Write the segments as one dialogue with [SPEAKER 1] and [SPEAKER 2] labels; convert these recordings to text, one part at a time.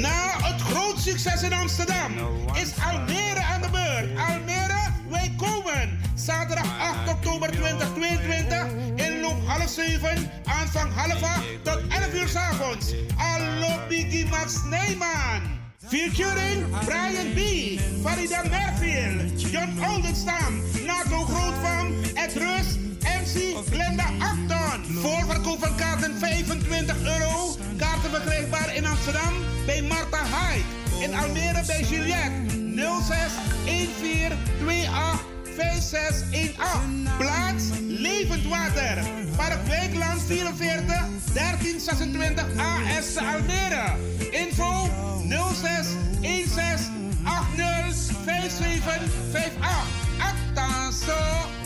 [SPEAKER 1] Na het groot succes in Amsterdam is Almere aan de beurt. Almere, wij komen. Zaterdag 8 oktober 2022 in loop half 7, aanvang half 8 tot 11 uur s avonds. Allo Biggie Max Neyman. Featuring Brian B., Farida Merfield, John Oldenstam, Nato Grootvam, Ed Rus, MC Glenda Acton. Voorverkoop van kaarten 25 euro. Kaarten verkrijgbaar in Amsterdam bij Marta Hyde. In Almere bij Juliette 06 14 28 5618. Plaats Levend Water. Park Wijkland 44 1326 AS Almere. Info 06 16 80 5758. Acta Hallo!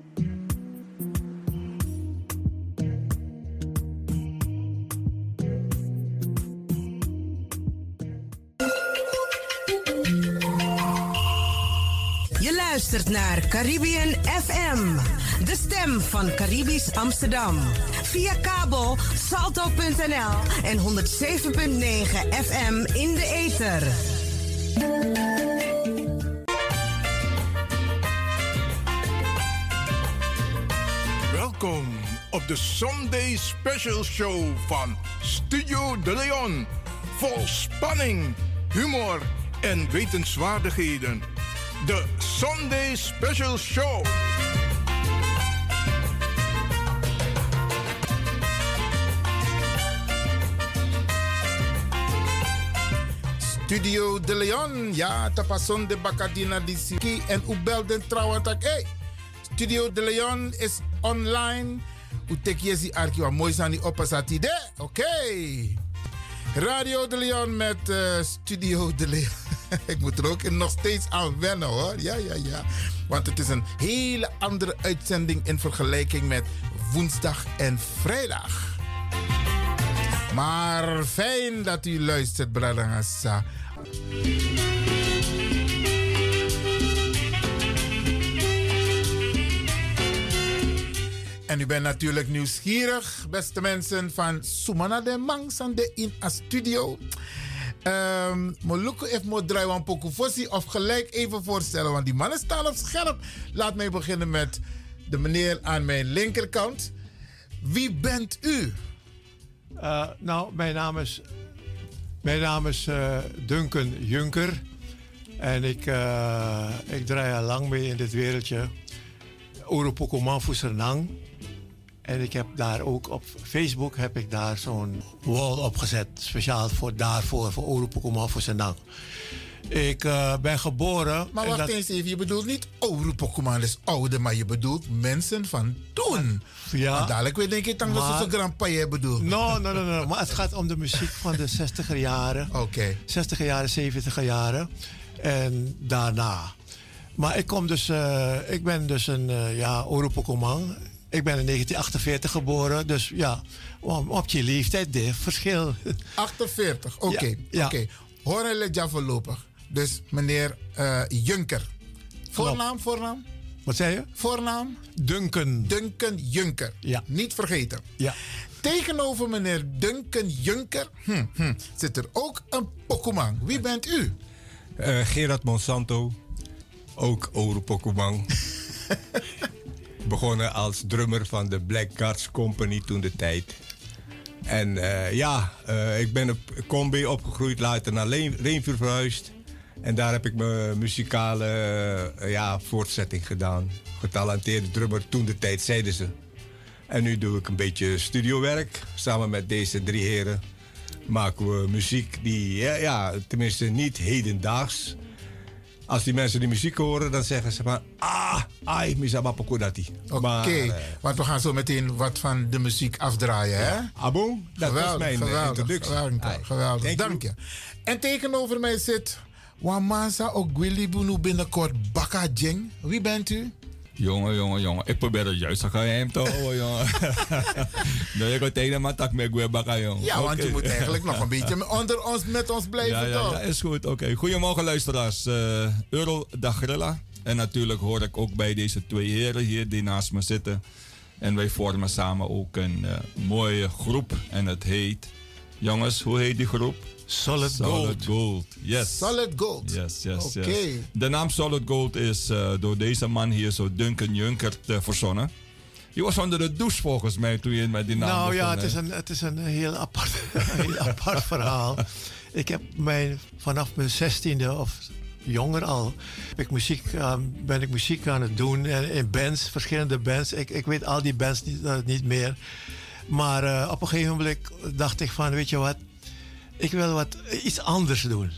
[SPEAKER 2] Luistert naar Caribbean FM, de stem van Caribisch Amsterdam. Via kabel salto.nl en 107.9 FM in de ether.
[SPEAKER 3] Welkom op de Sunday Special Show van Studio De Leon. Vol spanning, humor en wetenswaardigheden. De Sunday Special Show. Studio De Leon, ja, tapason de Bacadina di Siki en u belden trouwens tak, hey, Studio De Leon is online. U tek jesi arki wa mooi opasati de, oké. Radio De Leon met eh, Studio De Leon. Ik moet er ook nog steeds aan wennen hoor. Ja, ja, ja. Want het is een hele andere uitzending in vergelijking met woensdag en vrijdag. Maar fijn dat u luistert, Bradangasa. En u bent natuurlijk nieuwsgierig, beste mensen, van Sumana de Mangsande in a studio. Um, Moluko heeft mo draaien fossi of gelijk even voorstellen, want die mannen staan op scherp. Laat mij beginnen met de meneer aan mijn linkerkant. Wie bent u?
[SPEAKER 4] Uh, nou, mijn naam is, mijn naam is uh, Duncan Junker. En ik, uh, ik draai al lang mee in dit wereldje. Ooropokoman Fusernang. En ik heb daar ook op Facebook heb ik daar zo'n wall opgezet. Speciaal voor daarvoor, voor Ooropokoman Fusernang. Ik uh, ben geboren.
[SPEAKER 3] Maar wacht dat... eens even, je bedoelt niet Ooropokoman is ouder, maar je bedoelt mensen van toen. Ja. Maar dadelijk weet denk ik dan dat ze zo'n grandpa je bedoelt.
[SPEAKER 4] No, no, no, no. Maar het gaat om de muziek van de 60er jaren.
[SPEAKER 3] Oké. Okay.
[SPEAKER 4] 60er jaren, 70er jaren. En daarna. Maar ik kom dus, uh, ik ben dus een uh, ja, Ooropokoman. Ik ben in 1948 geboren, dus ja, op je leeftijd, dit verschil.
[SPEAKER 3] 48, oké. Okay, ja, oké. Horen ja voorlopig. Dus meneer uh, Junker. Voornaam, voornaam?
[SPEAKER 4] Wat zei je?
[SPEAKER 3] Voornaam?
[SPEAKER 4] Duncan.
[SPEAKER 3] Duncan Junker.
[SPEAKER 4] Ja.
[SPEAKER 3] Niet vergeten.
[SPEAKER 4] Ja.
[SPEAKER 3] Tegenover meneer Duncan Junker hm, hm, zit er ook een Pokémon. Wie bent u?
[SPEAKER 5] Uh, Gerard Monsanto. Ook Oro Pokémon. Begonnen als drummer van de Black Guards Company toen de tijd. En uh, ja, uh, ik ben op Combi opgegroeid, later naar Reenvuur verhuisd. En daar heb ik mijn muzikale uh, ja, voortzetting gedaan. Getalenteerde drummer toen de tijd, zeiden ze. En nu doe ik een beetje studiowerk samen met deze drie heren. maken we muziek die, ja, ja tenminste niet hedendaags. Als die mensen die muziek horen, dan zeggen ze van... Ah, ai, misaba pokodati.
[SPEAKER 3] Oké, want we gaan zo meteen wat van de muziek afdraaien, hè?
[SPEAKER 5] Abo, dat geweldig, was mijn geweldig, introductie.
[SPEAKER 3] Geweldig, geweldig. Dank je. En tegenover mij zit Wamasa Ogwili Bunu binnenkort Baka Jeng. Wie bent u?
[SPEAKER 6] Jongen, jongen, jongen. Ik probeer het juist te hem te houden, jongen. Nee, ik ga tegen mijn tak met Gwebaka, jongen.
[SPEAKER 3] Ja, want je moet eigenlijk nog een beetje onder ons, met ons blijven,
[SPEAKER 6] ja, ja, ja, is goed. Oké. Goedemorgen, luisteraars. Uh, Euro Dagrilla. En natuurlijk hoor ik ook bij deze twee heren hier die naast me zitten. En wij vormen samen ook een uh, mooie groep. En het heet... Jongens, hoe heet die groep?
[SPEAKER 4] Solid, Solid
[SPEAKER 6] Gold. Yes.
[SPEAKER 3] Solid Gold.
[SPEAKER 6] Yes, yes, yes. De naam Solid Gold is uh, door deze man hier, zo Duncan Junkert, uh, verzonnen. Je was onder de douche volgens mij toen je met die naam
[SPEAKER 4] Nou ja, het is, een, het is een heel apart, heel apart verhaal. Ik heb mij vanaf mijn zestiende of jonger al ik muziek, uh, ben ik muziek aan het doen in bands, verschillende bands. Ik, ik weet al die bands niet, niet meer. Maar op een gegeven moment dacht ik van, weet je wat, ik wil wat, iets anders doen.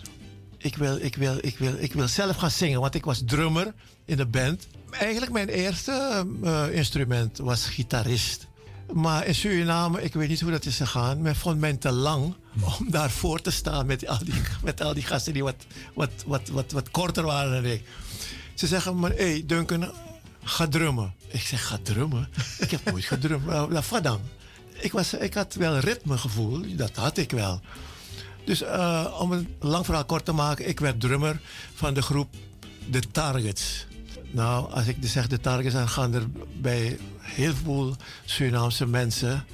[SPEAKER 4] Ik wil, ik, wil, ik, wil, ik wil zelf gaan zingen, want ik was drummer in de band. Eigenlijk mijn eerste uh, instrument was gitarist. Maar in Suriname, ik weet niet hoe dat is gegaan, men vond mij te lang om daar voor te staan met al die, met al die gasten die wat, wat, wat, wat, wat korter waren dan ik. Ze zeggen maar, hé hey, Duncan, ga drummen. Ik zeg, ga drummen? ik heb nooit. Nou, wat dan? Ik, was, ik had wel ritmegevoel, dat had ik wel. Dus uh, om een lang verhaal kort te maken, ik werd drummer van de groep The Targets. Nou, als ik zeg de Targets, dan gaan er bij heel veel Surinaamse mensen,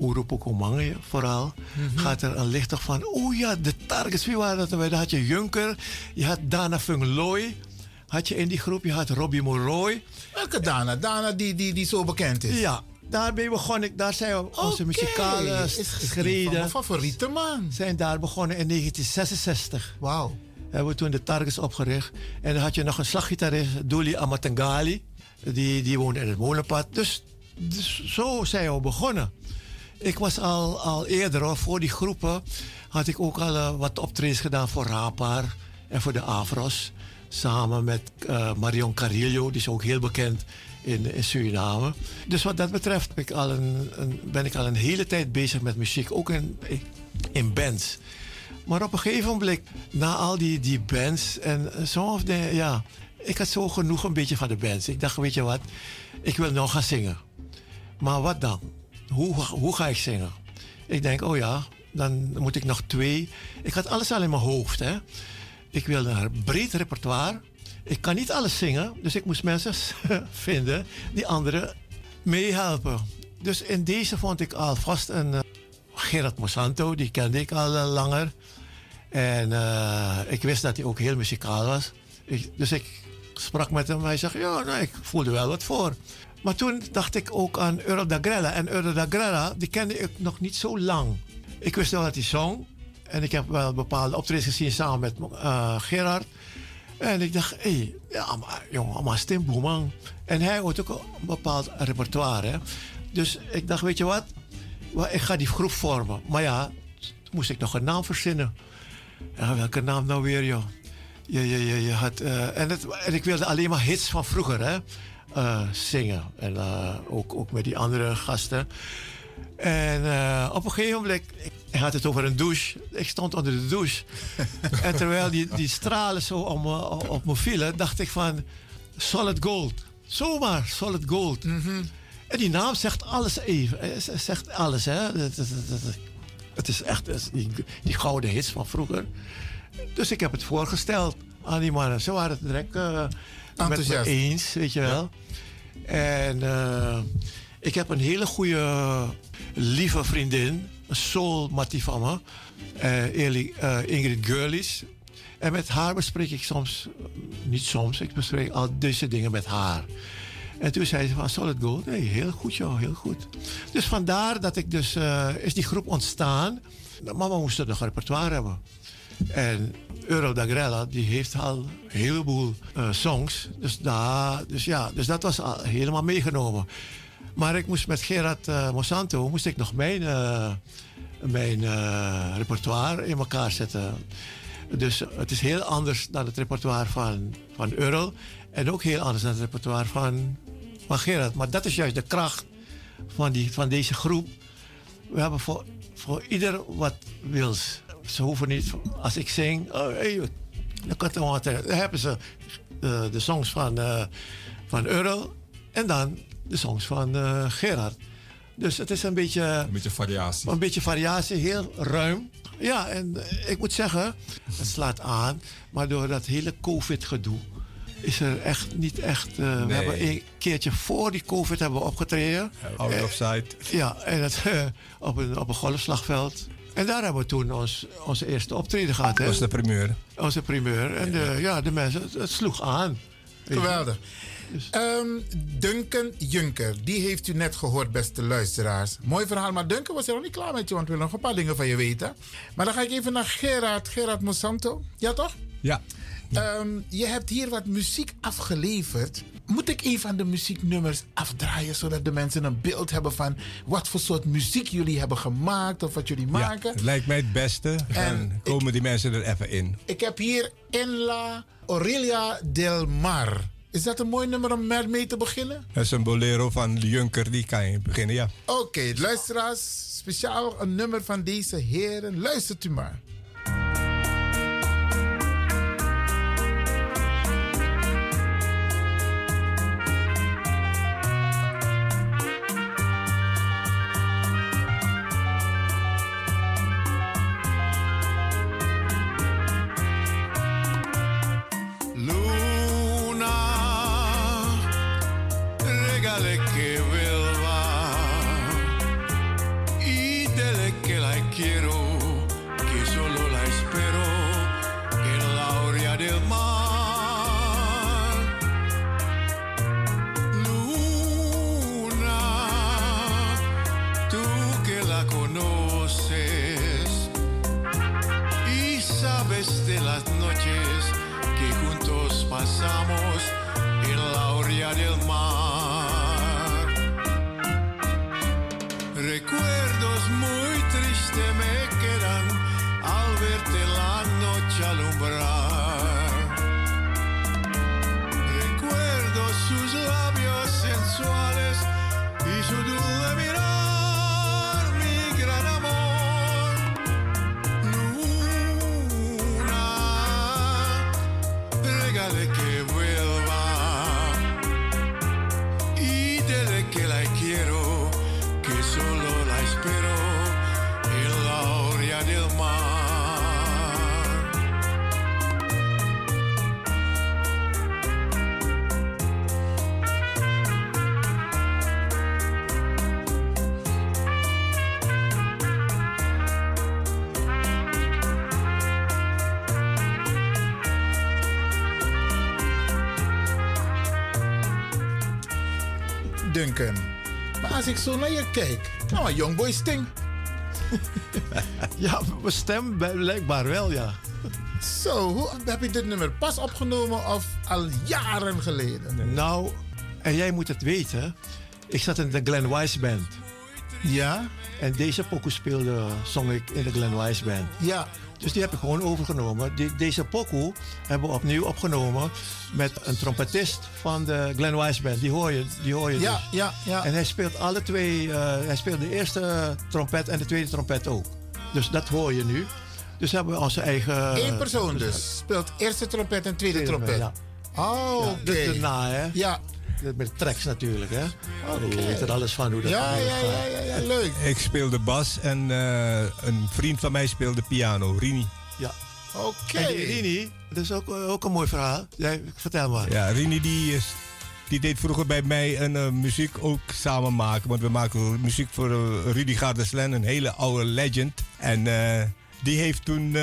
[SPEAKER 4] Oeropokomangen vooral, mm -hmm. gaat er een licht van, oh ja, de Targets, wie waren dat? Dan had je Junker, je had Dana Fung Loy, had je in die groep, je had Robbie Moroy.
[SPEAKER 3] Welke Dana? Dana die, die, die zo bekend is?
[SPEAKER 4] Ja, daarbij begon ik, daar zijn we onze muzikale schreden. Mijn
[SPEAKER 3] favoriete man.
[SPEAKER 4] Zijn daar begonnen in 1966.
[SPEAKER 3] Wauw.
[SPEAKER 4] Hebben we toen de Targets opgericht. En dan had je nog een slaggitarist, Douli Amatengali. Die, die woonde in het molenpad. Dus, dus zo zijn we begonnen. Ik was al, al eerder, hoor, voor die groepen, had ik ook al uh, wat optredens gedaan voor Rapar en voor de Afros. Samen met uh, Marion Carillo, die is ook heel bekend in, in Suriname. Dus wat dat betreft ben ik, al een, ben ik al een hele tijd bezig met muziek, ook in, in bands. Maar op een gegeven moment, na al die, die bands en de, ja, ik had zo genoeg een beetje van de bands. Ik dacht, weet je wat, ik wil nog gaan zingen. Maar wat dan? Hoe, hoe ga ik zingen? Ik denk, oh ja, dan moet ik nog twee. Ik had alles al in mijn hoofd. Hè. Ik wilde een breed repertoire. Ik kan niet alles zingen, dus ik moest mensen vinden die anderen meehelpen. Dus in deze vond ik alvast een uh, Gerard Mosanto, die kende ik al uh, langer. En uh, ik wist dat hij ook heel muzikaal was. Ik, dus ik sprak met hem. Hij zegt, ja, nou, ik voelde wel wat voor. Maar toen dacht ik ook aan Dagrella. En Dagrella, die kende ik nog niet zo lang. Ik wist wel dat hij zong. En ik heb wel bepaalde optredens gezien samen met Gerard. En ik dacht, hé, hey, ja, maar jongen, maar stemboeman. En hij had ook een bepaald repertoire. Hè? Dus ik dacht, weet je wat? Ik ga die groep vormen. Maar ja, moest ik nog een naam verzinnen. Welke naam nou weer, joh? Je, je, je, je had, uh, en, het, en ik wilde alleen maar hits van vroeger hè? Uh, zingen. En uh, ook, ook met die andere gasten. En uh, op een gegeven moment, hij had het over een douche. Ik stond onder de douche. en terwijl die, die stralen zo op me, op me vielen, dacht ik van solid gold. Zomaar solid gold. Mm -hmm. En die naam zegt alles even. Zegt alles, hè. Het is echt die, die gouden hits van vroeger. Dus ik heb het voorgesteld aan die mannen. Ze waren het direct uh, met me eens, weet je wel. Ja. En uh, ik heb een hele goede, lieve vriendin, van me, uh, Ingrid Gurlis. En met haar bespreek ik soms, niet soms, ik bespreek al deze dingen met haar. En toen zei ze van Solid Gold, nee, heel goed joh, heel goed. Dus vandaar dat ik dus, uh, is die groep ontstaan. Maar we moesten nog repertoire hebben. En Euro Dagrella, die heeft al een heleboel songs. Dus, daar, dus ja, dus dat was al helemaal meegenomen. Maar ik moest met Gerard uh, Monsanto moest ik nog mijn uh, mijn eh, repertoire in elkaar zetten. Dus het is heel anders dan het repertoire van, van Earl. En ook heel anders dan het repertoire van, van Gerard. Maar dat is juist de kracht van, die, van deze groep. We hebben voor, voor ieder wat wils. Ze hoeven niet, als ik zing, oh, hey, dan hebben ze de songs van, van Earl en dan de songs van uh, Gerard. Dus het is een beetje...
[SPEAKER 6] Een beetje variatie.
[SPEAKER 4] Een beetje variatie, heel ruim. Ja, en ik moet zeggen, het slaat aan. Maar door dat hele COVID-gedoe is er echt niet echt... Uh, nee. We hebben een keertje voor die COVID hebben we opgetreden.
[SPEAKER 5] Out of sight.
[SPEAKER 4] Ja, en het, op, een, op een golfslagveld. En daar hebben we toen ons, onze eerste optreden gehad.
[SPEAKER 5] Dat was de primeur.
[SPEAKER 4] Onze primeur. En de, ja, de mensen, het, sloeg aan.
[SPEAKER 3] Geweldig. Um, Duncan Junker, die heeft u net gehoord, beste luisteraars. Mooi verhaal, maar Duncan was er nog niet klaar met je, want we willen nog een paar dingen van je weten. Maar dan ga ik even naar Gerard, Gerard Monsanto. Ja, toch?
[SPEAKER 5] Ja.
[SPEAKER 3] Um, je hebt hier wat muziek afgeleverd. Moet ik een van de muzieknummers afdraaien zodat de mensen een beeld hebben van wat voor soort muziek jullie hebben gemaakt of wat jullie maken?
[SPEAKER 5] Het lijkt mij het beste. En Dan komen die mensen er even in.
[SPEAKER 3] Ik heb hier La Aurelia del Mar. Is dat een mooi nummer om mee te beginnen?
[SPEAKER 5] Dat is een bolero van Junker, die kan je beginnen, ja.
[SPEAKER 3] Oké, okay, luisteraars, speciaal een nummer van deze heren. Luistert u maar. Maar als ik zo naar je kijk, nou, een jongboy sting.
[SPEAKER 4] ja, mijn stem blijkbaar wel, ja.
[SPEAKER 3] Zo, hoe heb je dit nummer pas opgenomen of al jaren geleden?
[SPEAKER 4] Nou, en jij moet het weten. Ik zat in de Glenn Wise Band.
[SPEAKER 3] Ja?
[SPEAKER 4] En deze pokoe speelde, zong ik in de Glenn Wise Band.
[SPEAKER 3] Ja.
[SPEAKER 4] Dus die heb ik gewoon overgenomen. deze pokoe hebben we opnieuw opgenomen met een trompetist van de Glenn Wise Band. Die hoor je, die hoor je
[SPEAKER 3] ja,
[SPEAKER 4] dus.
[SPEAKER 3] Ja, ja.
[SPEAKER 4] En hij speelt alle twee, uh, hij speelt de eerste trompet en de tweede trompet ook. Dus dat hoor je nu. Dus hebben we onze eigen...
[SPEAKER 3] Eén persoon dus. Speelt eerste trompet en tweede, trompet. Ja. Oh, oké.
[SPEAKER 4] Okay. Dus daarna, hè?
[SPEAKER 3] Ja.
[SPEAKER 4] Met tracks natuurlijk, hè? Okay. Je weet er alles van hoe dat
[SPEAKER 3] ja, ja, ja, ja, ja, leuk.
[SPEAKER 5] Ik speelde bas en uh, een vriend van mij speelde piano, Rini.
[SPEAKER 4] Ja.
[SPEAKER 3] Oké. Okay.
[SPEAKER 4] Rini, dat is ook, ook een mooi verhaal. Jij, vertel maar.
[SPEAKER 5] Ja, Rini die, is, die deed vroeger bij mij een uh, muziek ook samen maken. Want we maken muziek voor uh, Rudy Gardeslen, een hele oude legend. En uh, die heeft toen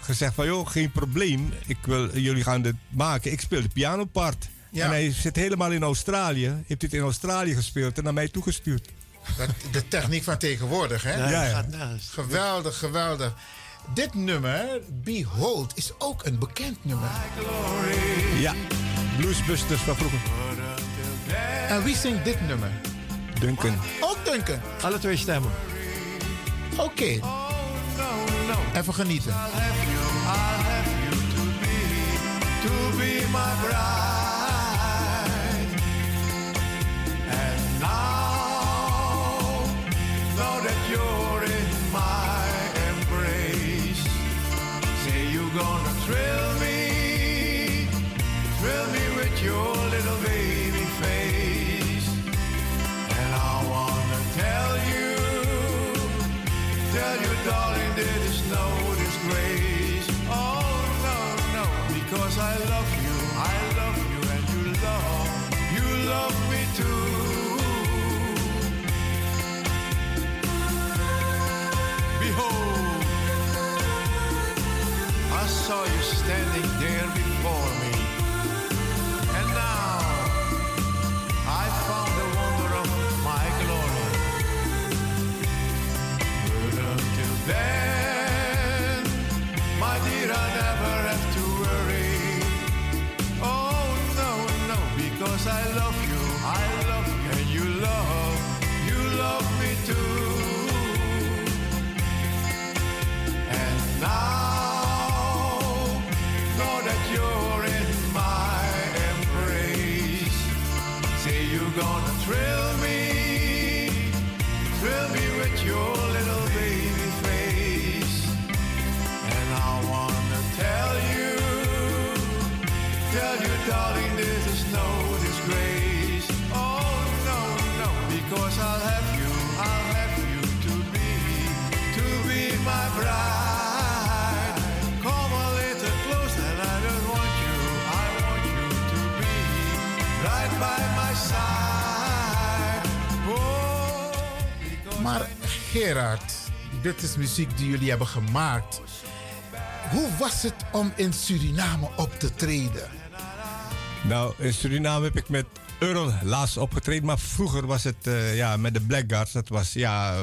[SPEAKER 5] gezegd van, joh, geen probleem. Ik wil, jullie gaan dit maken. Ik speel de pianopart. Ja. En hij zit helemaal in Australië. Heeft dit in Australië gespeeld en naar mij toegestuurd.
[SPEAKER 3] De techniek van tegenwoordig, hè?
[SPEAKER 5] Ja, ja.
[SPEAKER 3] Geweldig, geweldig. Dit nummer, Behold, is ook een bekend nummer.
[SPEAKER 5] Ja, Bluesbusters van vroeger.
[SPEAKER 3] En wie zingt dit nummer?
[SPEAKER 5] Duncan.
[SPEAKER 3] Ook Duncan.
[SPEAKER 4] Alle twee stemmen.
[SPEAKER 3] Oké. Even genieten.
[SPEAKER 7] I'll have you, I'll have you to be, to be my bride. Saw you
[SPEAKER 3] dit is muziek die jullie hebben gemaakt. Hoe was het om in Suriname op te treden?
[SPEAKER 5] Nou, in Suriname heb ik met Earl laatst opgetreden. Maar vroeger was het eh, ja, met de Blackguards. Dat was, ja,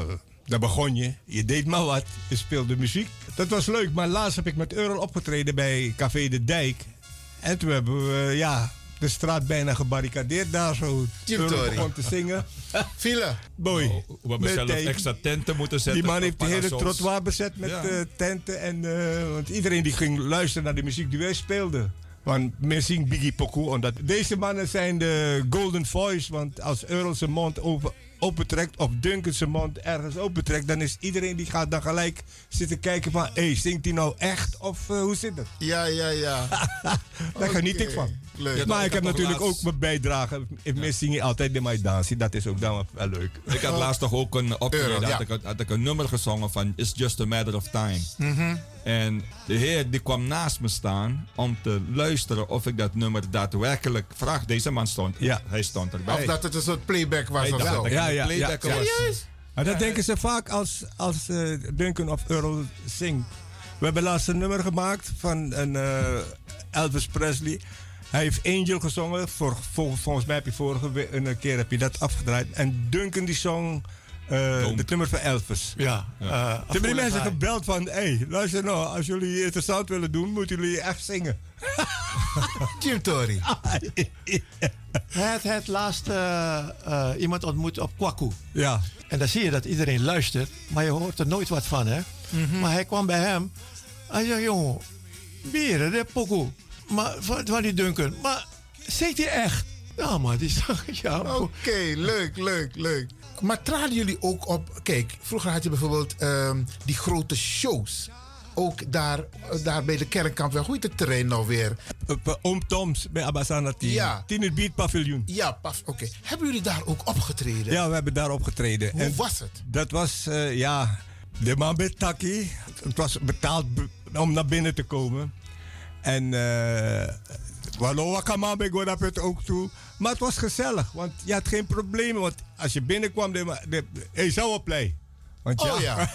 [SPEAKER 5] daar begon je. Je deed maar wat. Je speelde muziek. Dat was leuk. Maar laatst heb ik met Earl opgetreden bij Café de Dijk. En toen hebben we, ja, de straat bijna gebarricadeerd daar zo. Begon te zingen.
[SPEAKER 3] File.
[SPEAKER 5] Boy.
[SPEAKER 6] Oh, we hebben
[SPEAKER 5] met
[SPEAKER 6] zelf extra tenten moeten zetten.
[SPEAKER 5] Die man heeft de hele trottoir bezet met
[SPEAKER 6] Ja.
[SPEAKER 5] eh, tenten. En, eh, want iedereen die ging luisteren naar de muziek die wij speelden. Want men zingt Biggie Poku. Omdat deze mannen zijn de golden voice. Want als Earl zijn mond open, opentrekt of Duncan zijn mond ergens opentrekt... dan is iedereen die gaat dan gelijk zitten kijken van... hé, hey, zingt hij nou echt of eh, hoe zit het?
[SPEAKER 3] Ja, ja, ja.
[SPEAKER 5] Daar geniet ik van.
[SPEAKER 3] Leuk.
[SPEAKER 6] Ja,
[SPEAKER 5] maar
[SPEAKER 6] ik
[SPEAKER 5] heb natuurlijk
[SPEAKER 6] laatst-
[SPEAKER 5] ook mijn bijdrage. Ik mis zing altijd de mijn dansie. Dat is ook dan wel leuk.
[SPEAKER 6] Ik had laatst toch ook een optreden.
[SPEAKER 3] Ja.
[SPEAKER 6] had, ik, had ik een nummer gezongen van It's Just a Matter of Time. En de heer die kwam naast me staan om te luisteren of ik dat nummer daadwerkelijk vraag. Deze man stond,
[SPEAKER 5] Ja.
[SPEAKER 6] hij stond erbij.
[SPEAKER 3] Of dat het een soort playback was
[SPEAKER 6] Hij
[SPEAKER 3] of
[SPEAKER 6] dacht
[SPEAKER 3] zo.
[SPEAKER 5] Ja, ja, ja. Maar dat denken ze vaak als, als eh, Duncan of Earl zingt. We hebben laatst een nummer gemaakt van een, eh, Elvis Presley. Hij heeft Angel gezongen. Voor, volgens mij heb je vorige een keer heb je dat afgedraaid. En Duncan die zong eh
[SPEAKER 6] Don't.
[SPEAKER 5] het nummer van Elvis.
[SPEAKER 7] Ja.
[SPEAKER 5] Toen
[SPEAKER 7] eh,
[SPEAKER 5] hebben die mensen gebeld van... Hé, hey, luister nou, als jullie interessant willen doen... moeten jullie echt zingen.
[SPEAKER 3] Jim Tory.
[SPEAKER 7] Hij had het laatst eh, eh, iemand ontmoet op Kwaku.
[SPEAKER 5] Ja.
[SPEAKER 7] En dan zie je dat iedereen luistert, maar je hoort er nooit wat van, hè? Maar hij kwam bij hem. Hij zei, jongen, bieren, de pokoe. Maar van, van die Duncan. Maar zingt hij echt? Ja, maar die zag ja.
[SPEAKER 3] Oké, leuk, leuk, leuk. Maar traden jullie ook op... Kijk, vroeger had je bijvoorbeeld ehm, die grote shows. Ook daar, daar bij de Kernkampweg. Hoe heet het terrein nou weer?
[SPEAKER 5] Eh, Oom Toms bij Abbasana Team.
[SPEAKER 3] Ja.
[SPEAKER 5] Tiener Beat Paviljoen.
[SPEAKER 3] Ja, paf. Oké. Hebben jullie daar ook opgetreden?
[SPEAKER 5] Ja, we hebben daar opgetreden.
[SPEAKER 3] Hoe
[SPEAKER 5] En
[SPEAKER 3] was het?
[SPEAKER 5] Dat was, eh, ja, de man bij Taki. Het was betaald be- om naar binnen te komen. En eh Wallo Wakama ben ik het ook toe. Maar het was gezellig, want je had geen problemen. Want als je binnenkwam, de, de, zou op play. Want
[SPEAKER 3] Oh ja.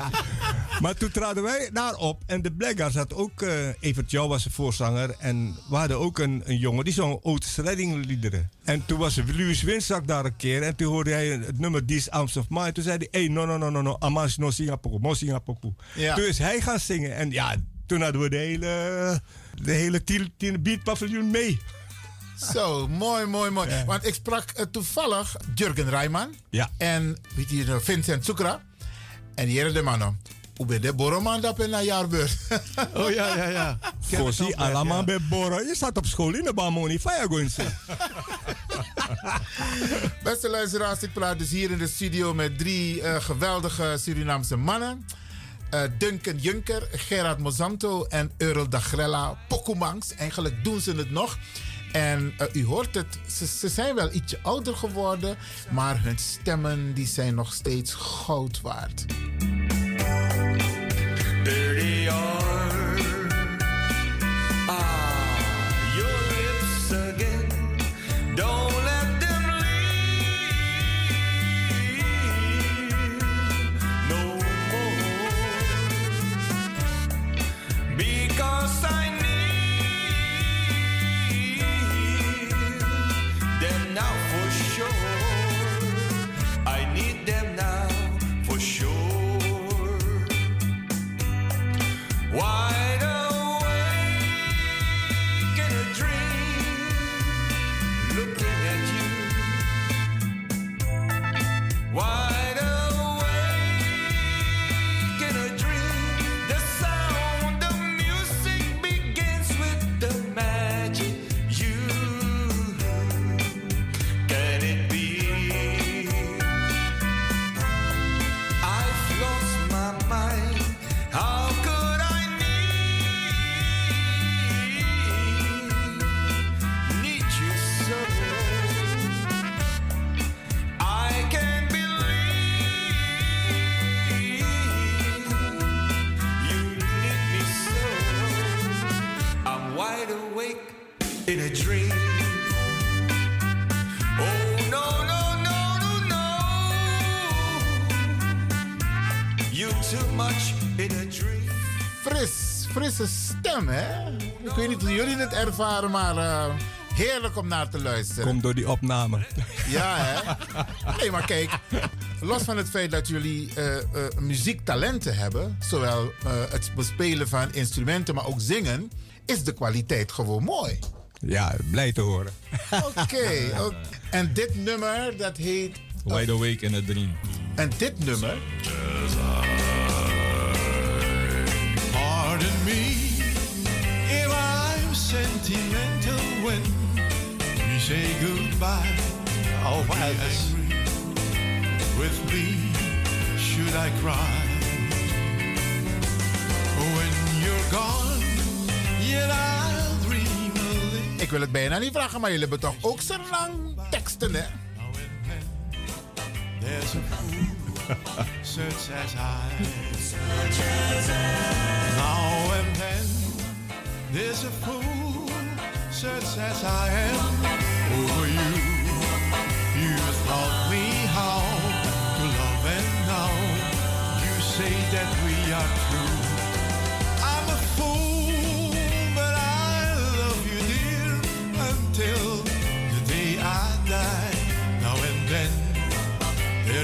[SPEAKER 5] maar toen traden wij daarop en de Blackguards had ook, eh Evert was een voorzanger. En we hadden ook een, een jongen die zong Otis Redding liederen. En toen was Louis Winzak daar een keer en toen hoorde hij het nummer These Arms of Mine. Toen zei hij, hey, no, no, no, no, no, amas no singapoku, mo singapoku.
[SPEAKER 3] Ja.
[SPEAKER 5] Toen is hij gaan zingen en ja, toen hadden we de hele, de hele beat paviljoen mee.
[SPEAKER 3] Zo, mooi, mooi, mooi.
[SPEAKER 5] Ja.
[SPEAKER 3] Want ik sprak eh, toevallig Jurgen Rijman.
[SPEAKER 5] Ja.
[SPEAKER 3] En weet je, eh, Vincent Soekra. En hier de mannen. Hoe ben de boroman dat in een jaarbeurt?
[SPEAKER 4] Oh ja, ja, ja.
[SPEAKER 5] Voorzie, allemaal bij Borren. Je staat op school in de Bamoni. Faya
[SPEAKER 3] Beste luisteraars, ik praat dus hier in de studio met drie uh, geweldige Surinaamse mannen. Uh, Duncan Junker, Gerard Mozanto en Earl Dagrella Pokumangs. Eigenlijk doen ze het nog. En uh, u hoort het, ze, ze, zijn wel ietsje ouder geworden, maar hun stemmen die zijn nog steeds goud waard. 30 frisse stem, hè? Ik weet niet hoe jullie het ervaren, maar uh, heerlijk om naar te luisteren.
[SPEAKER 5] Komt door die opname.
[SPEAKER 3] Ja, hè? Nee, maar kijk, los van het feit dat jullie uh, uh, muziektalenten hebben, zowel het bespelen van instrumenten, maar ook zingen, is de kwaliteit gewoon mooi.
[SPEAKER 5] Ja, blij te horen.
[SPEAKER 3] Oké, okay, okay. en dit nummer, dat heet...
[SPEAKER 6] Wide Awake in a Dream.
[SPEAKER 3] En dit nummer...
[SPEAKER 7] Pardon me if I'm sentimental when we say goodbye.
[SPEAKER 4] Oh, Elvis.
[SPEAKER 7] With me, should I cry? When you're gone, yet little.
[SPEAKER 3] Ik wil het bijna niet vragen, maar jullie hebben toch ook zo lang teksten, hè?
[SPEAKER 7] There's a fool such as I. Now and then there's a fool such as I am over you. You taught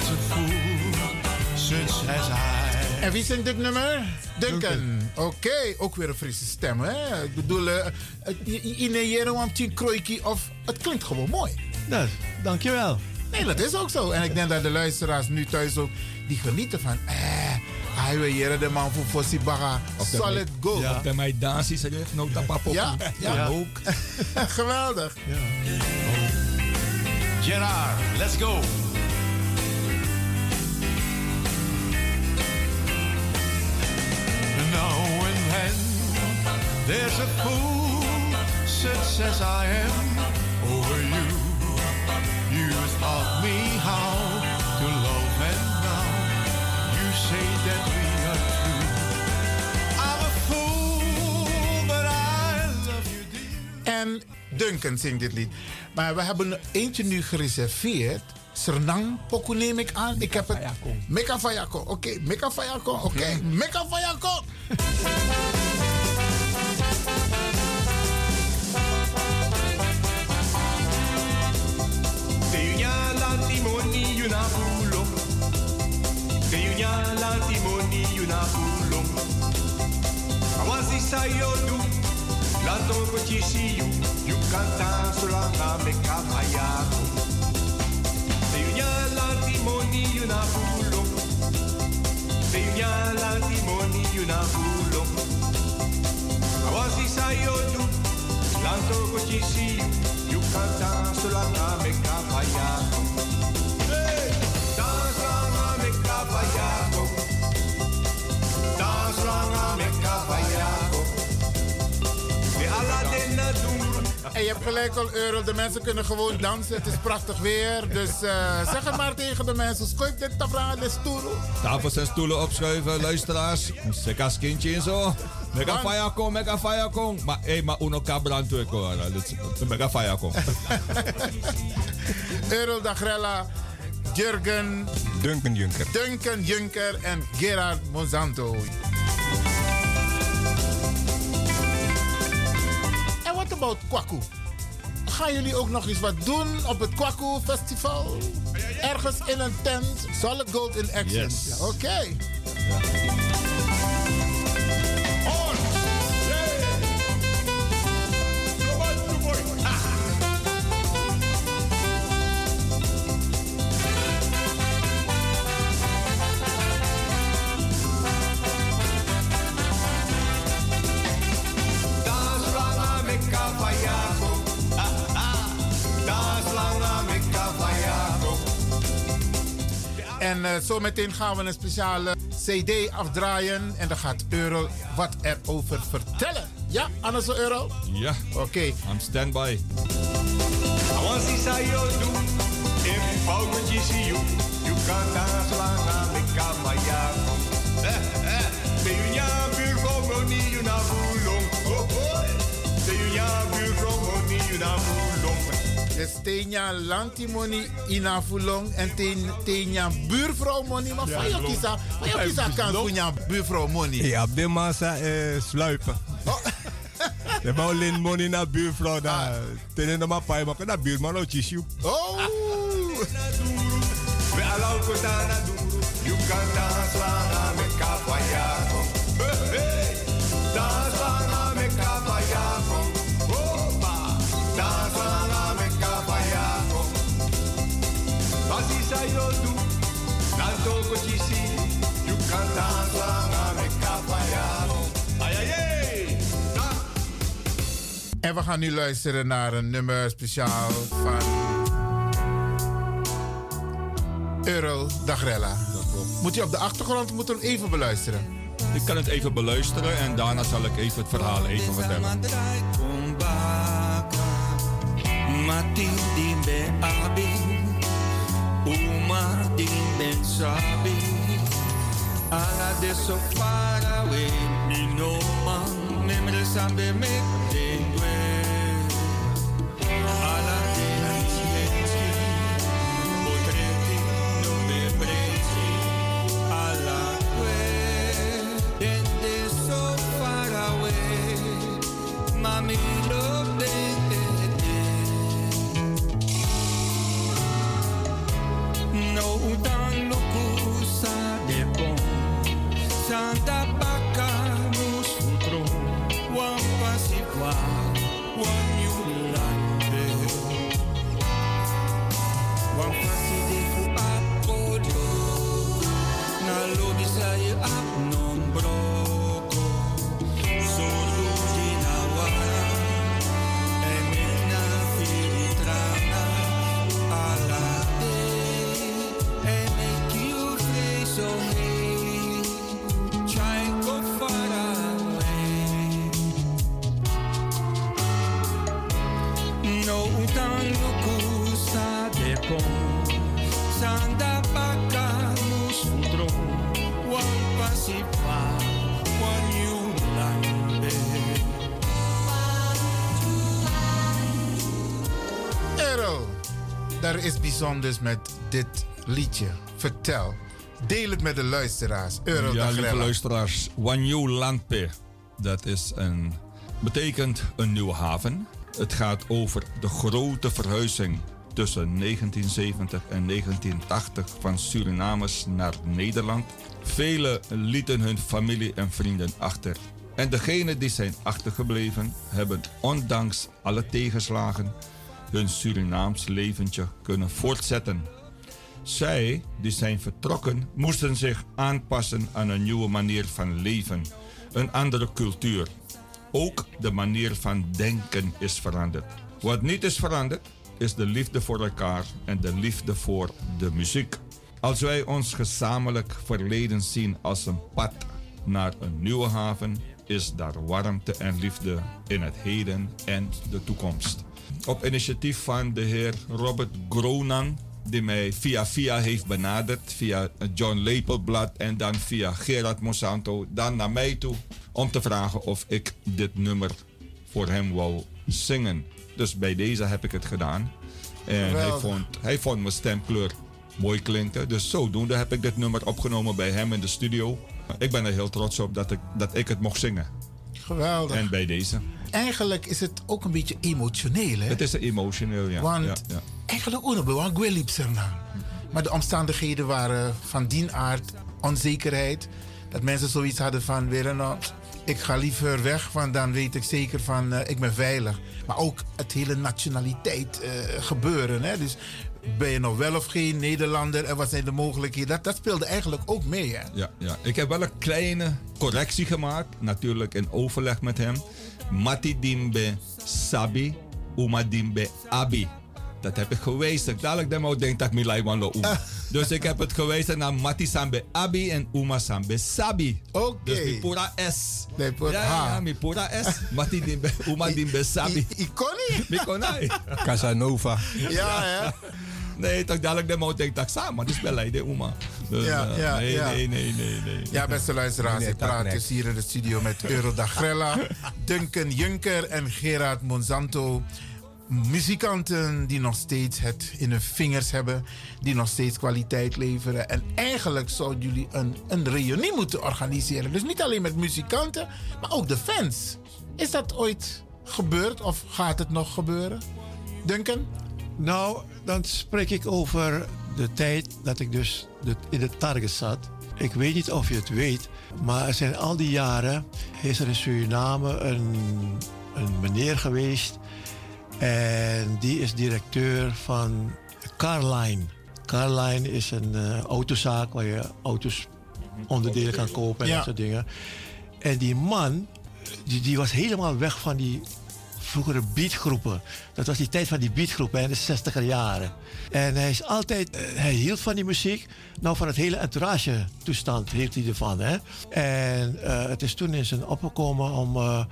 [SPEAKER 7] there's a fool such as I.
[SPEAKER 3] En wie zingt dit nummer? Duncan. Oké, okay, ook weer een frisse stem, hè? Ik bedoel, uh, in een kroiki of het klinkt gewoon mooi.
[SPEAKER 4] Dat, dankjewel.
[SPEAKER 3] Nee, dat is ook zo. En ik denk dat de luisteraars nu thuis ook die genieten van. Eh, hij wil hier de man voor Fossi Baga. Solid go.
[SPEAKER 6] Ja. Op de mij dansie zeg no tapapop.
[SPEAKER 3] Ja, ja. ja. ook. Geweldig. Ja.
[SPEAKER 7] Gerard, let's go. There's a fool such as I am over you. You taught me how to love, and now you say that we are true. I'm a fool, but I love you, dear.
[SPEAKER 3] En Duncan zingt dit lied. Maar we hebben eentje nu gereserveerd. Sernang Poku neem ik aan. Ik heb het. Meka Fayako. Oké, okay. Meka Fayako. Oké, okay. Meka Fayako.
[SPEAKER 7] Sayodu, la topo chisiyu, you can't solanga meka fayako. Yunya la timoni bulo,
[SPEAKER 8] na bulo. Awasi sayodu, lanto kochisi, yukata sulanga me kapayako.
[SPEAKER 3] En je hebt gelijk al, Euro. De mensen kunnen gewoon dansen. Het is prachtig weer. Dus uh, zeg het maar tegen de mensen. Schuif dit tafra de stoel.
[SPEAKER 6] Tafels en stoelen opschuiven, luisteraars. Zeker als kindje en zo. Mega fire kom, mega fire kom. Maar hé, hey, maar uno cabran toe hoor. Mega fire kom.
[SPEAKER 3] Euro Dagrella, Jurgen.
[SPEAKER 5] Duncan Junker.
[SPEAKER 3] Duncan Junker en Gerard Monsanto. Wat about Kwaku? Gaan jullie ook nog eens wat doen op het Kwaku Festival? Ergens in een tent? Solid Gold in Action.
[SPEAKER 6] Yes.
[SPEAKER 3] Oké. Okay. En uh, zometeen gaan we een speciale CD afdraaien. En dan gaat Euro wat erover vertellen. Ja, zo Euro?
[SPEAKER 6] Ja.
[SPEAKER 3] Oké. Okay.
[SPEAKER 6] I'm standby.
[SPEAKER 8] Sayodu, every de moni na. Oh, oh. Moni na
[SPEAKER 3] tenia lantimoni ina fulong en tenia buurvrouw money. Maar van jou kisa, van jou kisa kan funya buurvrouw money.
[SPEAKER 5] Ja, op de massa eh, sluipen. Oh. De man alleen money naar buurvrouw daar. Tenen de maar paai, maar naar buurman ook tissue.
[SPEAKER 3] Oh!
[SPEAKER 8] We allow kota na duru, you can dance lang me kapayako.
[SPEAKER 3] En we gaan nu luisteren naar een nummer speciaal van Earl Dagrella. Moet je op de achtergrond moeten even beluisteren?
[SPEAKER 6] Ik kan het even beluisteren en daarna zal ik even het verhaal even vertellen.
[SPEAKER 8] Ala de so far away, me no man, memre sabe me
[SPEAKER 3] bijzonders met dit liedje. Vertel. Deel het met de luisteraars. Euro
[SPEAKER 6] ja, lieve luisteraars. Wanyu Landpe. Dat is een, betekent een nieuwe haven. Het gaat over de grote verhuizing tussen 1970 en 1980 van Surinamers naar Nederland. Velen lieten hun familie en vrienden achter. En degenen die zijn achtergebleven hebben ondanks alle tegenslagen hun Surinaams leventje kunnen voortzetten. Zij, die zijn vertrokken, moesten zich aanpassen aan een nieuwe manier van leven. een andere cultuur. Ook de manier van denken is veranderd. Wat niet is veranderd, is de liefde voor elkaar en de liefde voor de muziek. Als wij ons gezamenlijk verleden zien als een pad naar een nieuwe haven, is daar warmte en liefde in het heden en de toekomst. Op initiatief van de heer Robert Gronan, die mij via via heeft benaderd, via John Lepelblad en dan via Gerard Monsanto, dan naar mij toe om te vragen of ik dit nummer voor hem wou zingen. Dus bij deze heb ik het gedaan. En hij vond, hij vond mijn stemkleur mooi klinken. Dus zodoende heb ik dit nummer opgenomen bij hem in de studio. Ik ben er heel trots op dat ik, dat ik het mocht zingen.
[SPEAKER 3] Geweldig.
[SPEAKER 6] En bij deze.
[SPEAKER 3] Eigenlijk is het ook een beetje emotioneel, hè?
[SPEAKER 6] Het is emotioneel, ja.
[SPEAKER 3] Want
[SPEAKER 6] ja, ja.
[SPEAKER 3] eigenlijk ook nog wel liep erna. Maar de omstandigheden waren van die aard, onzekerheid. Dat mensen zoiets hadden van, weer nou, ik ga liever weg, want dan weet ik zeker van, eh, ik ben veilig. Maar ook het hele nationaliteit eh, gebeuren. Hè? Dus ben je nog wel of geen Nederlander en wat zijn de mogelijkheden? Dat, dat speelde eigenlijk ook mee, hè?
[SPEAKER 6] Ja, ja. Ik heb wel een kleine correctie gemaakt. Natuurlijk in overleg met hem. Mati dimbe sabi, uma dimbe abi. Dat heb ik gewezen. Dadelijk denk dat ik Milai wan lo uma. Dus ik heb het gewezen naar Mati sambe abi en uma sambe sabi.
[SPEAKER 3] Oké.
[SPEAKER 6] Dus mi pura S.
[SPEAKER 3] Nee, pura-
[SPEAKER 6] ja, ja, mi pura S. Mati dimbe, uma dimbe sabi.
[SPEAKER 3] I, Iconi?
[SPEAKER 6] Mi konai.
[SPEAKER 5] Casanova.
[SPEAKER 3] Ja, hè?
[SPEAKER 6] Nee, toch dadelijk denk ik dat samen. Dus bij de uma. Dus,
[SPEAKER 3] Ja, ja,
[SPEAKER 6] nee,
[SPEAKER 3] ja.
[SPEAKER 6] nee, nee, nee, nee.
[SPEAKER 3] Ja, beste luisteraars,
[SPEAKER 5] Nee,
[SPEAKER 3] ik praat dus hier in de studio met Eurodag Grella, Duncan Juncker en Gerard Monsanto. Muzikanten die nog steeds het in hun vingers hebben, die nog steeds kwaliteit leveren. En eigenlijk zouden jullie een, een reunie moeten organiseren. Dus niet alleen met muzikanten, maar ook de fans. Is dat ooit gebeurd of gaat het nog gebeuren? Duncan?
[SPEAKER 4] Nou, dan spreek ik over de tijd dat ik dus in de Target zat. Ik weet niet of je het weet, maar er zijn al die jaren... is er in Suriname een, een meneer geweest... en die is directeur van Carline. Carline is een eh, autozaak waar je auto's onderdelen kan kopen en
[SPEAKER 3] Ja.
[SPEAKER 4] dat soort dingen. En die man, die, die was helemaal weg van die vroegere beatgroepen. Dat was die tijd van die beatgroepen in de 60er jaren. En hij is altijd, eh, hij hield van die muziek. Nou, van het hele entourage toestand hield hij ervan. Hè? En eh, het is toen in zijn opgekomen om, eh,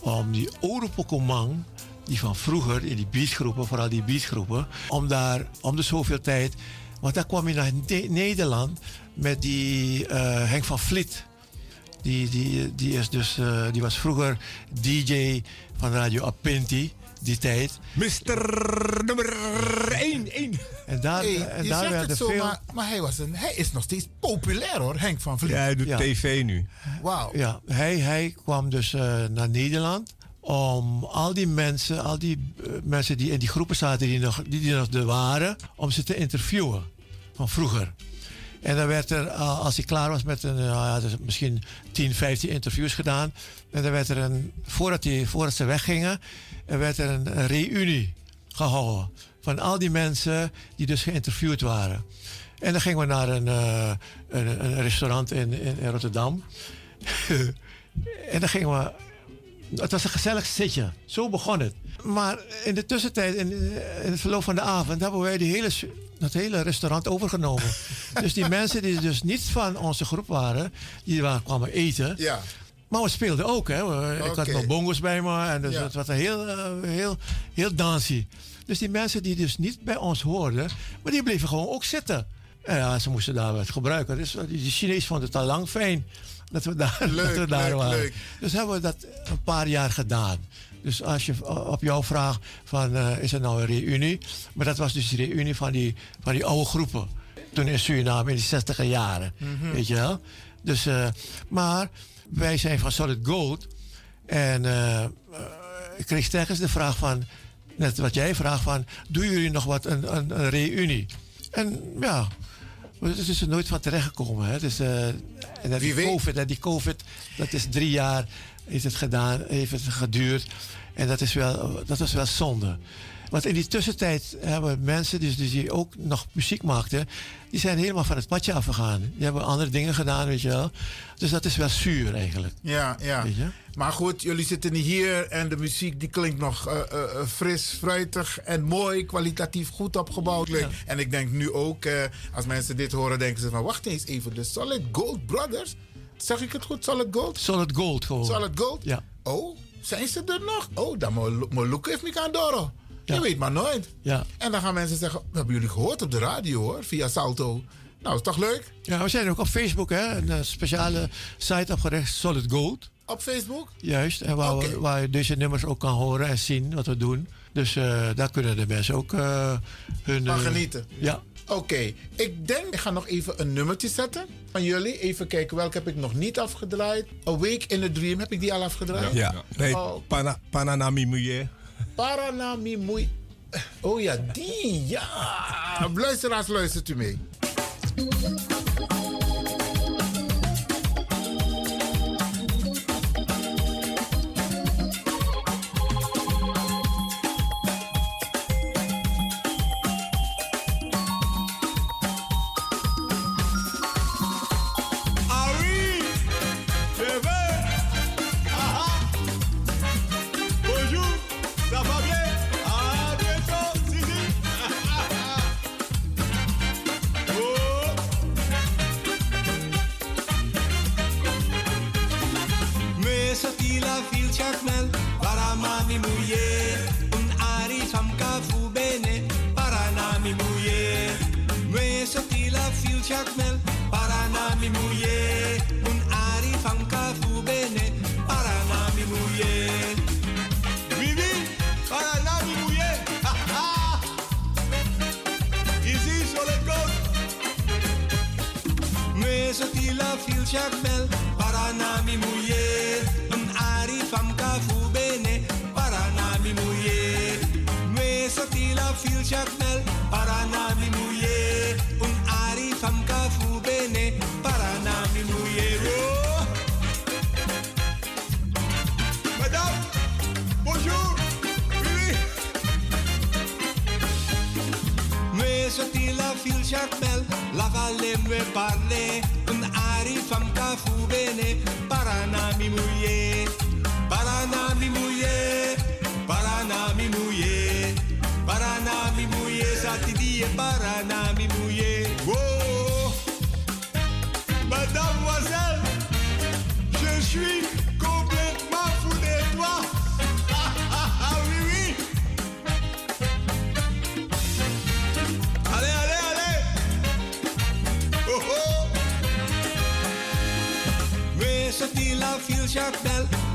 [SPEAKER 4] om die Oropokomang, die van vroeger in die beatgroepen, vooral die beatgroepen, om daar om de zoveel tijd, want daar kwam hij naar Ne- Nederland met die Henk van Vliet. Die, die, die, is dus, die was vroeger DJ van Radio Apinti, die tijd.
[SPEAKER 5] Mr. nummer 1. 1.
[SPEAKER 4] En daar,
[SPEAKER 3] Hey,
[SPEAKER 4] en
[SPEAKER 3] je
[SPEAKER 4] daar
[SPEAKER 3] zegt
[SPEAKER 4] werden
[SPEAKER 3] het zo,
[SPEAKER 4] veel.
[SPEAKER 3] maar, maar hij, was een, hij is nog steeds populair hoor, Henk van Vliet.
[SPEAKER 5] Ja, hij doet
[SPEAKER 4] Ja.
[SPEAKER 5] tv nu.
[SPEAKER 3] Wauw.
[SPEAKER 4] Ja, hij, hij kwam dus eh, naar Nederland om al die mensen, al die eh, mensen die in die groepen zaten, die nog, die, die nog er waren, om ze te interviewen van vroeger. En dan werd er, eh, als hij klaar was met een, eh, ja, dus misschien 10, 15 interviews gedaan. En dan werd er een, voordat, die, voordat ze weggingen, er werd er een, een reunie gehouden. Van al die mensen die dus geïnterviewd waren. En dan gingen we naar een, eh, een, restaurant in, in, in Rotterdam. en dan gingen we. Het was een gezellig zitje. Zo begon het. Maar in de tussentijd, in, in het verloop van de avond, hebben wij die hele, dat hele restaurant overgenomen. dus die mensen die dus niet van onze groep waren, die waren, kwamen eten.
[SPEAKER 3] Ja.
[SPEAKER 4] Maar we speelden ook. Hè. We- Ik had nog bongo's bij me. En dus
[SPEAKER 3] Ja.
[SPEAKER 4] het was een heel, eh, heel, heel dansy. Dus die mensen die dus niet bij ons hoorden, maar die bleven gewoon ook zitten. En ja, ze moesten daar wat gebruiken. Dus die die Chinees vonden het al lang fijn dat we daar,
[SPEAKER 3] Leuk,
[SPEAKER 4] dat we daar
[SPEAKER 3] leuk,
[SPEAKER 4] waren.
[SPEAKER 3] leuk.
[SPEAKER 4] Dus hebben we dat een paar jaar gedaan. Dus als je op jouw vraag van eh, is er nou een reunie? Maar dat was dus de reunie van die, van die oude groepen. Toen in Suriname in de 60 jaren. Weet je wel? Dus, eh, maar wij zijn van Solid Gold. En eh, ik kreeg telkens de vraag van, net wat jij vraagt van, doen jullie nog wat, een, een, een reunie? En ja, het is er nooit van terechtgekomen. Hè. Eh, en dat
[SPEAKER 3] Wie
[SPEAKER 4] die
[SPEAKER 3] weet.
[SPEAKER 4] COVID, en die COVID, dat is drie jaar heeft het gedaan, heeft het geduurd. En dat is wel, dat is wel zonde. Want in die tussentijd hebben mensen dus, dus die ook nog muziek maakten, die zijn helemaal van het padje afgegaan. Die hebben andere dingen gedaan, weet je wel. Dus dat is wel zuur eigenlijk.
[SPEAKER 3] Ja, ja.
[SPEAKER 4] Weet je?
[SPEAKER 3] Maar goed, jullie zitten hier en de muziek die klinkt nog eh, eh, eh, fris, fruitig en mooi, kwalitatief goed opgebouwd.
[SPEAKER 4] Ja.
[SPEAKER 3] En ik denk nu ook, als mensen dit horen, denken ze van wacht eens even, de Solid Gold Brothers? Zeg ik het goed, Solid Gold?
[SPEAKER 4] Solid Gold gewoon.
[SPEAKER 3] Solid Gold?
[SPEAKER 4] Ja.
[SPEAKER 3] Oh, zijn ze er nog? Oh, dan moet Luke heeft me aan Doro.
[SPEAKER 4] Ja.
[SPEAKER 3] Je weet maar nooit.
[SPEAKER 4] Ja.
[SPEAKER 3] En dan gaan mensen zeggen, we hebben jullie gehoord op de radio hoor, via Salto. Nou, is toch leuk?
[SPEAKER 4] ja, we zijn ook op Facebook, hè? Een eh, speciale site opgericht, Solid Gold.
[SPEAKER 3] Op Facebook?
[SPEAKER 4] Juist, en waar, we- waar je deze nummers ook kan horen en zien wat we doen. Dus eh, daar kunnen de mensen ook eh, hun...
[SPEAKER 3] Van genieten.
[SPEAKER 4] Ja,
[SPEAKER 3] Oké, ik denk, ik ga nog even een nummertje zetten van jullie. Even kijken, welke heb ik nog niet afgedraaid? Awake in a Dream, heb ik die al afgedraaid?
[SPEAKER 5] Ja, nee,
[SPEAKER 3] Oh.
[SPEAKER 5] Pana, Pananami Muye.
[SPEAKER 3] Paranami Mui. Oh ja, die, ja. Luisteraars, luistert u mee.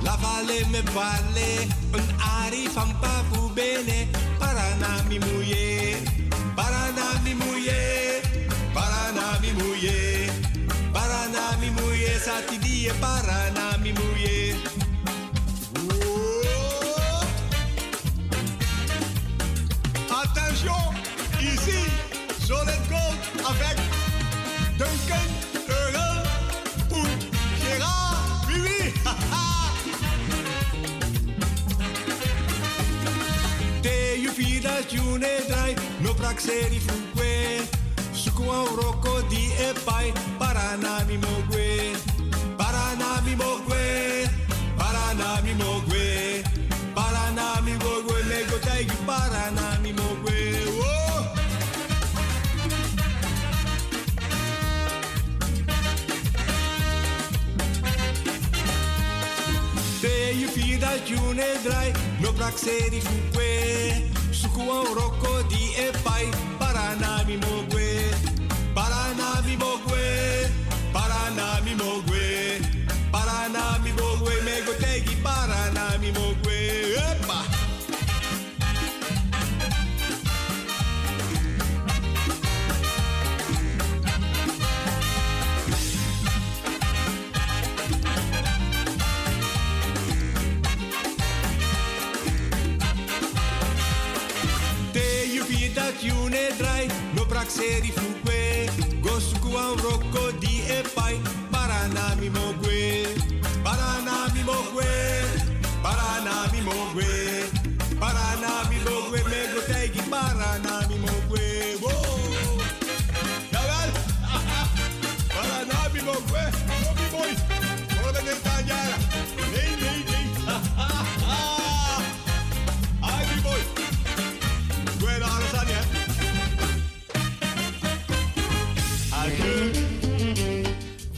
[SPEAKER 9] La valle me parle un ari fam papu bene para nami muye. Para nami muye para nami muye. Para nami muye satidie para nami muye drai no praxeri fuque Suku a roko di e pai para nami mogwe para nami mogwe para nami mogwe para nami mogwe lego taigi para nami mogwe oh Te you fida june drai no praxeri fuque Suku a june drai no praxeri fuque Gosuku a roko di e pai para nami mogwe. Para nami mogwe para nami mogwe. Para nami mogwe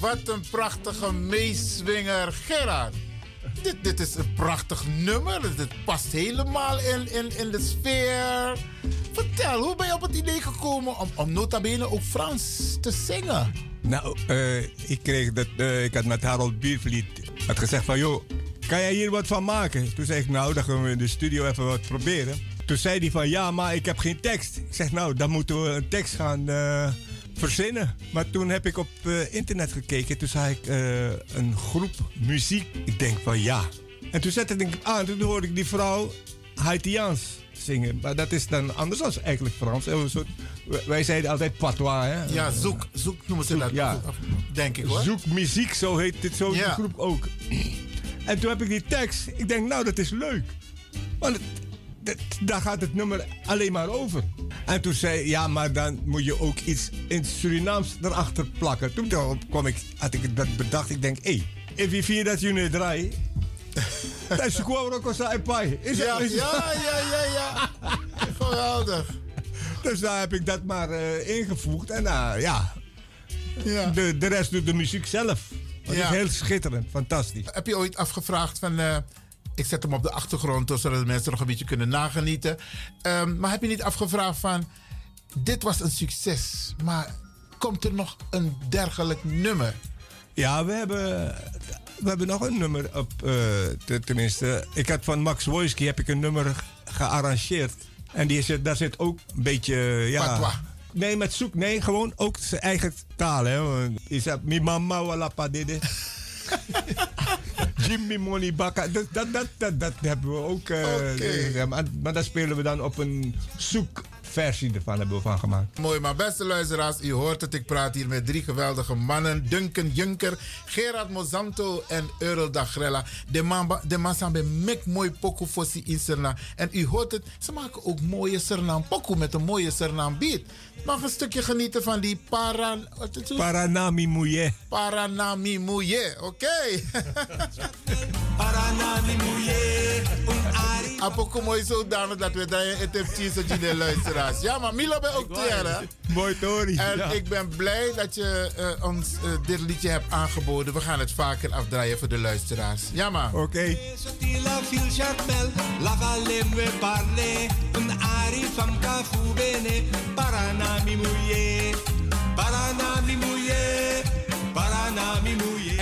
[SPEAKER 3] Wat een prachtige meeswinger. Gerard, dit, dit is een prachtig nummer. Dit past helemaal in, in, in de sfeer. Vertel, hoe ben je op het idee gekomen om, om nota bene ook Frans te zingen?
[SPEAKER 5] Nou, eh, ik kreeg dat, eh, ik had met Harold Biervliet had gezegd van, joh, kan jij hier wat van maken? Toen zei ik, nou, dan gaan we in de studio even wat proberen. Toen zei hij van, ja, maar ik heb geen tekst. Ik zeg, nou, dan moeten we een tekst gaan eh, verzinnen. Maar toen heb ik op eh, internet gekeken. Toen zag ik eh, een groep muziek. Ik denk van, ja. En toen zette ik aan, toen hoorde ik die vrouw Haitiaans zingen. Maar dat is dan anders dan eigenlijk Frans. Een soort, wij zeiden altijd patois, hè?
[SPEAKER 3] Ja, zoek, zoek noemen ze
[SPEAKER 5] Zoek,
[SPEAKER 3] dat.
[SPEAKER 5] ja.
[SPEAKER 3] Denk ik hoor.
[SPEAKER 5] Zoek muziek, zo heet dit zo
[SPEAKER 3] Ja.
[SPEAKER 5] die groep ook. En toen heb ik die tekst. Ik denk, nou, dat is leuk. Want het- dat- daar gaat het nummer alleen maar over. En toen zei ja, maar dan moet je ook iets in het Surinaams erachter plakken. Toen kwam ik, had ik het bedacht. Ik denk, hé, hey, if vier dat je draai. Dat is gewoon ook als pai. Is
[SPEAKER 3] Ja, ja, ja, ja, ja. Geweldig.
[SPEAKER 5] Dus daar heb ik dat maar eh, ingevoegd. En nou ja,
[SPEAKER 3] Ja.
[SPEAKER 5] de, de rest doet de muziek zelf. Dat
[SPEAKER 3] Ja.
[SPEAKER 5] is heel schitterend, fantastisch.
[SPEAKER 3] Heb je ooit afgevraagd van... eh, ik zet hem op de achtergrond, zodat de mensen nog een beetje kunnen nagenieten. Ehm, maar heb je niet afgevraagd van... Dit was een succes, maar komt er nog een dergelijk nummer?
[SPEAKER 5] Ja, we hebben, we hebben nog een nummer op. eh, te- tenminste, ik had van Max Wojski heb ik een nummer gearrangeerd. En die zit, daar zit ook een beetje. Ja,
[SPEAKER 3] Patois.
[SPEAKER 5] Nee, met zoek. Nee, gewoon ook zijn eigen taal. Hè. Is dat mi mama wala padede? Jimmy Money Bakka. Dat, dat, dat, dat, dat hebben we ook. eh, ja, maar, maar daar spelen we dan op een zoekversie ervan hebben we van gemaakt.
[SPEAKER 3] Mooi, maar beste luisteraars, u hoort het. Ik praat hier met drie geweldige mannen. Duncan Junker, Gerard Mozanto en Earl Dagrella. De man, de man samen mek mooi pokoe voor si in Suriname. En u hoort het, ze maken ook mooie Suriname pokoe met een mooie Suriname beat. Mag een stukje genieten van die para, wat is het?
[SPEAKER 5] Paranami Mouye.
[SPEAKER 3] Paranami Mouye, oké.
[SPEAKER 9] Paranami Mouye.
[SPEAKER 3] Apoko mooi zodanig dat we draaien het heeft cheese de luisteraars. Ja, maar Milo ben ook?
[SPEAKER 5] Mooi Tori.
[SPEAKER 3] En
[SPEAKER 5] Ja.
[SPEAKER 3] ik ben blij dat je eh, ons eh, dit liedje hebt aangeboden. We gaan het vaker afdraaien voor de luisteraars. Ja, maar.
[SPEAKER 5] Oké.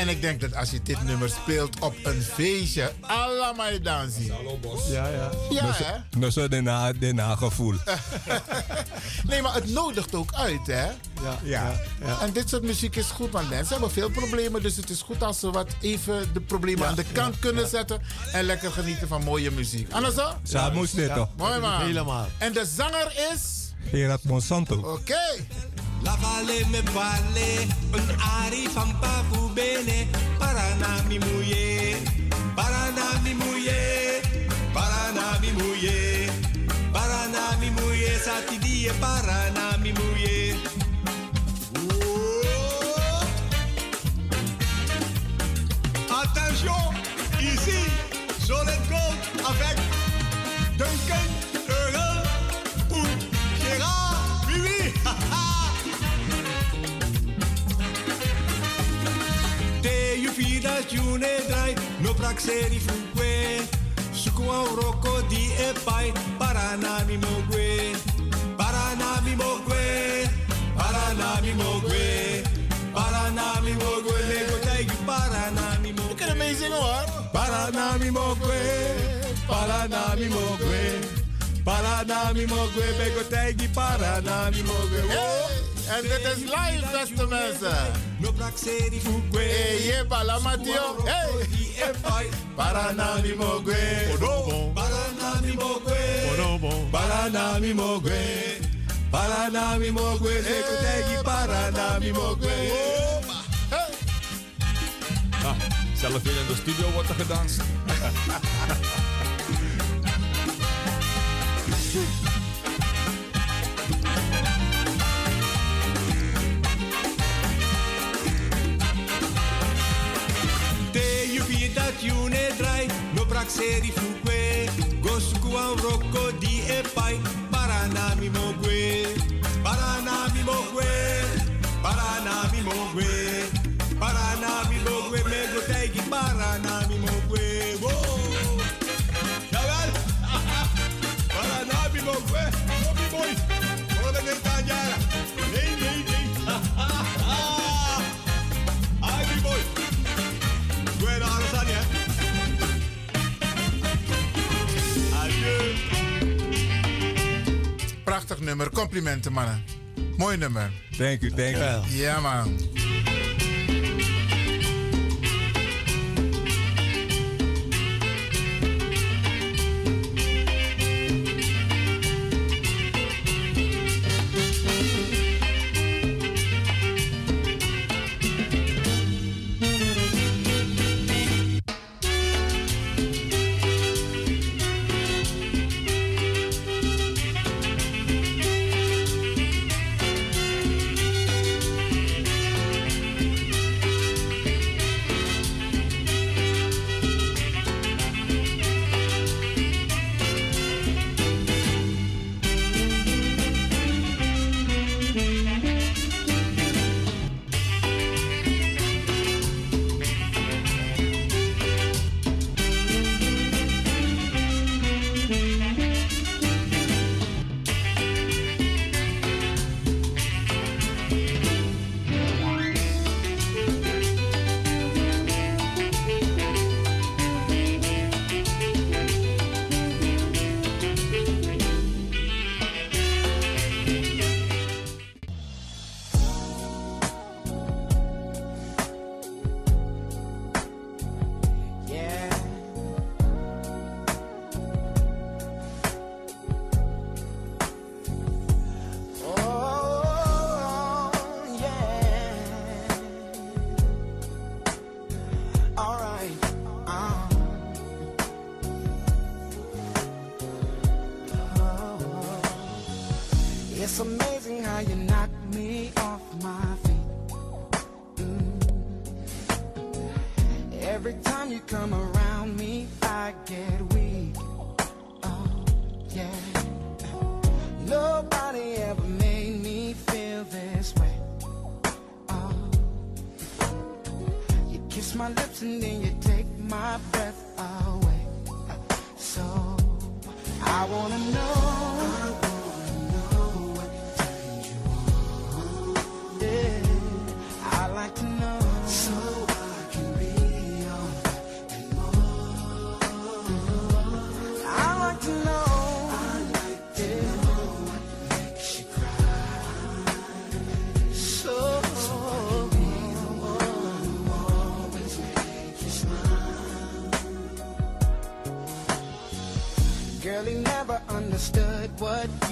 [SPEAKER 3] En ik denk dat als je dit nummer speelt op een feestje, allemaal dansen.
[SPEAKER 4] Ja, ja.
[SPEAKER 3] Ja,
[SPEAKER 5] Dat is-
[SPEAKER 3] hè?
[SPEAKER 5] Dat is zo de, na, de nagevoel.
[SPEAKER 3] Nee, maar het nodigt ook uit, hè?
[SPEAKER 4] Ja,
[SPEAKER 5] Ja.
[SPEAKER 4] ja.
[SPEAKER 3] En dit soort muziek is goed, want mensen hebben veel problemen. Dus het is goed als ze wat even de problemen aan de kant kunnen zetten. En lekker genieten van mooie muziek. Anders zo?
[SPEAKER 5] Zo moest dit toch?
[SPEAKER 3] Mooi man.
[SPEAKER 4] Helemaal.
[SPEAKER 3] En de zanger is.
[SPEAKER 5] Gerard Monsanto.
[SPEAKER 3] Oké.
[SPEAKER 9] La vale me parle, un ari fam kafu bene, paranami mouye, paranami mouye, no praxeri fuque, suku a roko di e pai, paranami mogwe, paranami mogwe, paranami mogwe, paranami mogwe, lego taigi paranami mogwe.
[SPEAKER 3] Kunt ermee zingen hoor.
[SPEAKER 9] Paranami mogwe, paranami mogwe, paranami mogwe, bego taigi paranami mogwe.
[SPEAKER 3] Hey, en dit is live, beste mensen.
[SPEAKER 9] Fuque.
[SPEAKER 3] Hey, je balamatio. Hey.
[SPEAKER 9] Paranami mogwe. Paranami mogwe. Paranami mogwe. Paranami mogwe. Taigi paranami mogwe.
[SPEAKER 6] Ah, zelf weer in de studio wordt er gedanst.
[SPEAKER 9] no praxeri fuque. Gosku an rocco di e
[SPEAKER 10] nummer. Complimenten, mannen. Mooi nummer.
[SPEAKER 5] Dank u, dank u.
[SPEAKER 10] Ja, man.
[SPEAKER 11] what, what?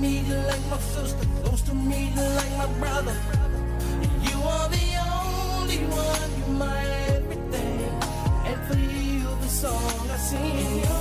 [SPEAKER 11] me, you're like
[SPEAKER 10] my
[SPEAKER 11] sister. Close to me, like my brother. You are the only one, you're my everything. And for you, the song I sing.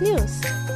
[SPEAKER 11] We